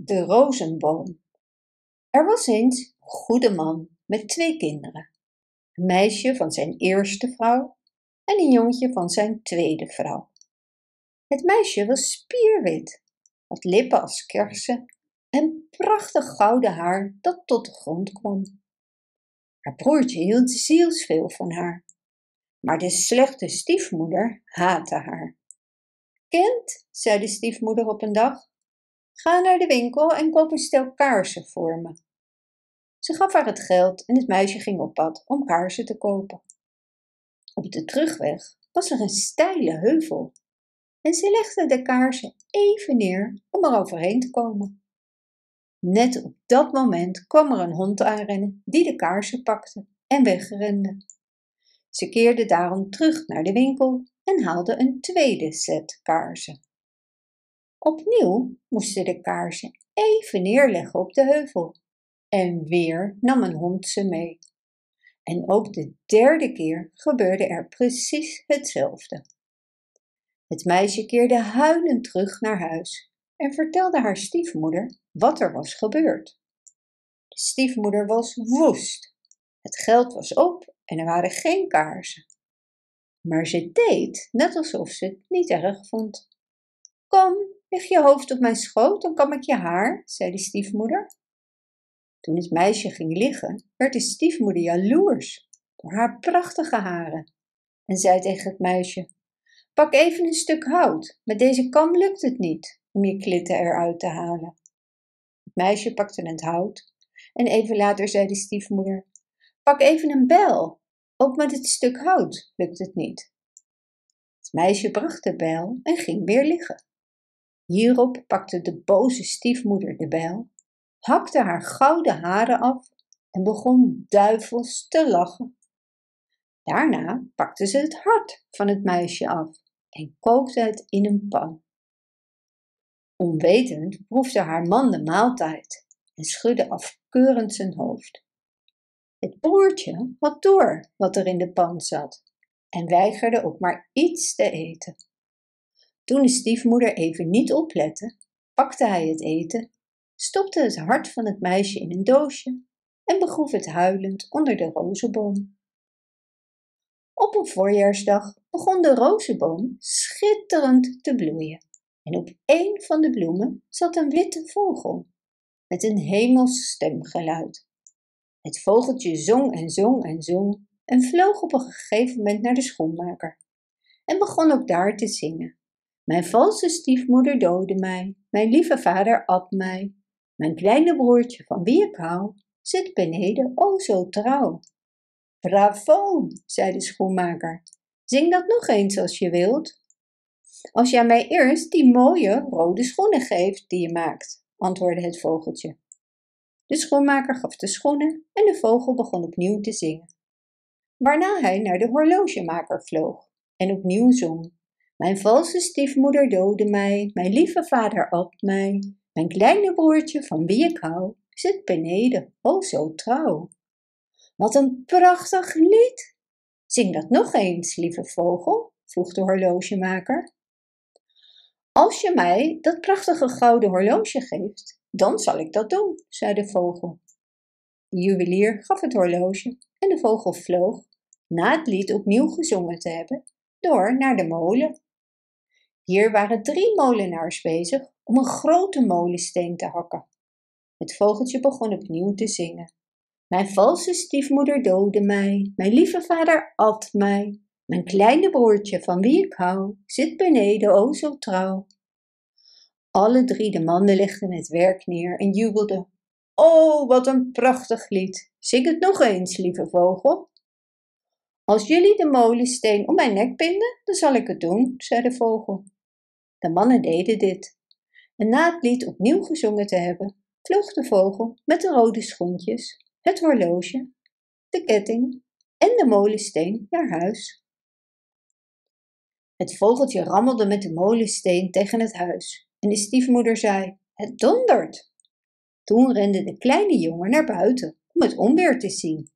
De rozenboom. Er was eens een goede man met twee kinderen. Een meisje van zijn eerste vrouw en een jongetje van zijn tweede vrouw. Het meisje was spierwit, had lippen als kersen en prachtig gouden haar dat tot de grond kwam. Haar broertje hield zielsveel van haar, maar de slechte stiefmoeder haatte haar. Kind, zei de stiefmoeder op een dag, Ga naar de winkel en koop een stel kaarsen voor me. Ze gaf haar het geld en het meisje ging op pad om kaarsen te kopen. Op de terugweg was er een steile heuvel en ze legde de kaarsen even neer om er overheen te komen. Net op dat moment kwam er een hond aanrennen die de kaarsen pakte en wegrende. Ze keerde daarom terug naar de winkel en haalde een tweede set kaarsen. Opnieuw moesten de kaarsen even neerleggen op de heuvel. En weer nam een hond ze mee. En ook de derde keer gebeurde er precies hetzelfde. Het meisje keerde huilend terug naar huis en vertelde haar stiefmoeder wat er was gebeurd. De stiefmoeder was woest. Het geld was op en er waren geen kaarsen. Maar ze deed net alsof ze het niet erg vond. Kom, Leg je hoofd op mijn schoot, dan kam ik je haar, zei de stiefmoeder. Toen het meisje ging liggen, werd de stiefmoeder jaloers door haar prachtige haren en zei tegen het meisje: Pak even een stuk hout, met deze kam lukt het niet om je klitten eruit te halen. Het meisje pakte het hout en even later zei de stiefmoeder: Pak even een bijl, ook met het stuk hout lukt het niet. Het meisje bracht de bijl en ging weer liggen. Hierop pakte de boze stiefmoeder de bijl, hakte haar gouden haren af en begon duivels te lachen. Daarna pakte ze het hart van het meisje af en kookte het in een pan. Onwetend proefde haar man de maaltijd en schudde afkeurend zijn hoofd. Het broertje had door wat er in de pan zat en weigerde ook maar iets te eten. Toen de stiefmoeder even niet oplette, pakte hij het eten, stopte het hart van het meisje in een doosje en begroef het huilend onder de rozenboom. Op een voorjaarsdag begon de rozenboom schitterend te bloeien en op een van de bloemen zat een witte vogel met een hemels stemgeluid. Het vogeltje zong en zong en zong en vloog op een gegeven moment naar de schoenmaker en begon ook daar te zingen. Mijn valse stiefmoeder doodde mij, mijn lieve vader at mij. Mijn kleine broertje, van wie ik hou, zit beneden, o zo trouw. Bravo, zei de schoenmaker. Zing dat nog eens als je wilt. Als jij mij eerst die mooie rode schoenen geeft die je maakt, antwoordde het vogeltje. De schoenmaker gaf de schoenen en de vogel begon opnieuw te zingen. Waarna hij naar de horlogemaker vloog en opnieuw zong. Mijn valse stiefmoeder doodde mij, mijn lieve vader at mij, mijn kleine broertje van wie ik hou, zit beneden, o zo trouw. Wat een prachtig lied! Zing dat nog eens, lieve vogel, vroeg de horlogemaker. Als je mij dat prachtige gouden horloge geeft, dan zal ik dat doen, zei de vogel. De juwelier gaf het horloge en de vogel vloog, na het lied opnieuw gezongen te hebben, door naar de molen hier waren drie molenaars bezig om een grote molensteen te hakken. Het vogeltje begon opnieuw te zingen. Mijn valse stiefmoeder doodde mij, mijn lieve vader at mij, mijn kleine broertje van wie ik hou, zit beneden, o zo trouw. Alle drie de mannen legden het werk neer en jubelden. O, wat een prachtig lied! Zing het nog eens, lieve vogel. Als jullie de molensteen om mijn nek binden, dan zal ik het doen, zei de vogel. De mannen deden dit. En na het lied opnieuw gezongen te hebben, vloog de vogel met de rode schoentjes, het horloge, de ketting en de molensteen naar huis. Het vogeltje rammelde met de molensteen tegen het huis en de stiefmoeder zei: Het dondert. Toen rende de kleine jongen naar buiten om het onweer te zien.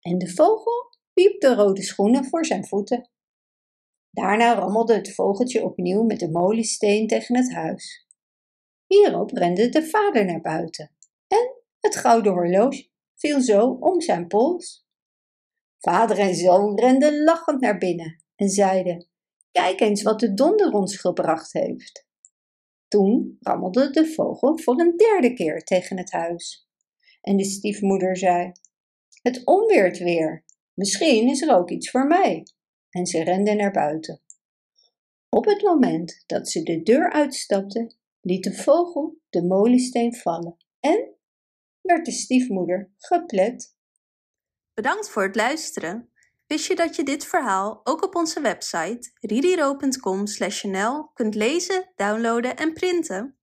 En de vogel wierp de rode schoenen voor zijn voeten. Daarna rammelde het vogeltje opnieuw met de molensteen tegen het huis. Hierop rende de vader naar buiten en het gouden horloge viel zo om zijn pols. Vader en zoon renden lachend naar binnen en zeiden: Kijk eens wat de donder ons gebracht heeft. Toen rammelde de vogel voor een derde keer tegen het huis. En de stiefmoeder zei: Het onweert weer. Misschien is er ook iets voor mij. En ze rende naar buiten. Op het moment dat ze de deur uitstapte, liet de vogel de molensteen vallen en werd de stiefmoeder geplet. Bedankt voor het luisteren. Wist je dat je dit verhaal ook op onze website ririro.com/nl kunt lezen, downloaden en printen?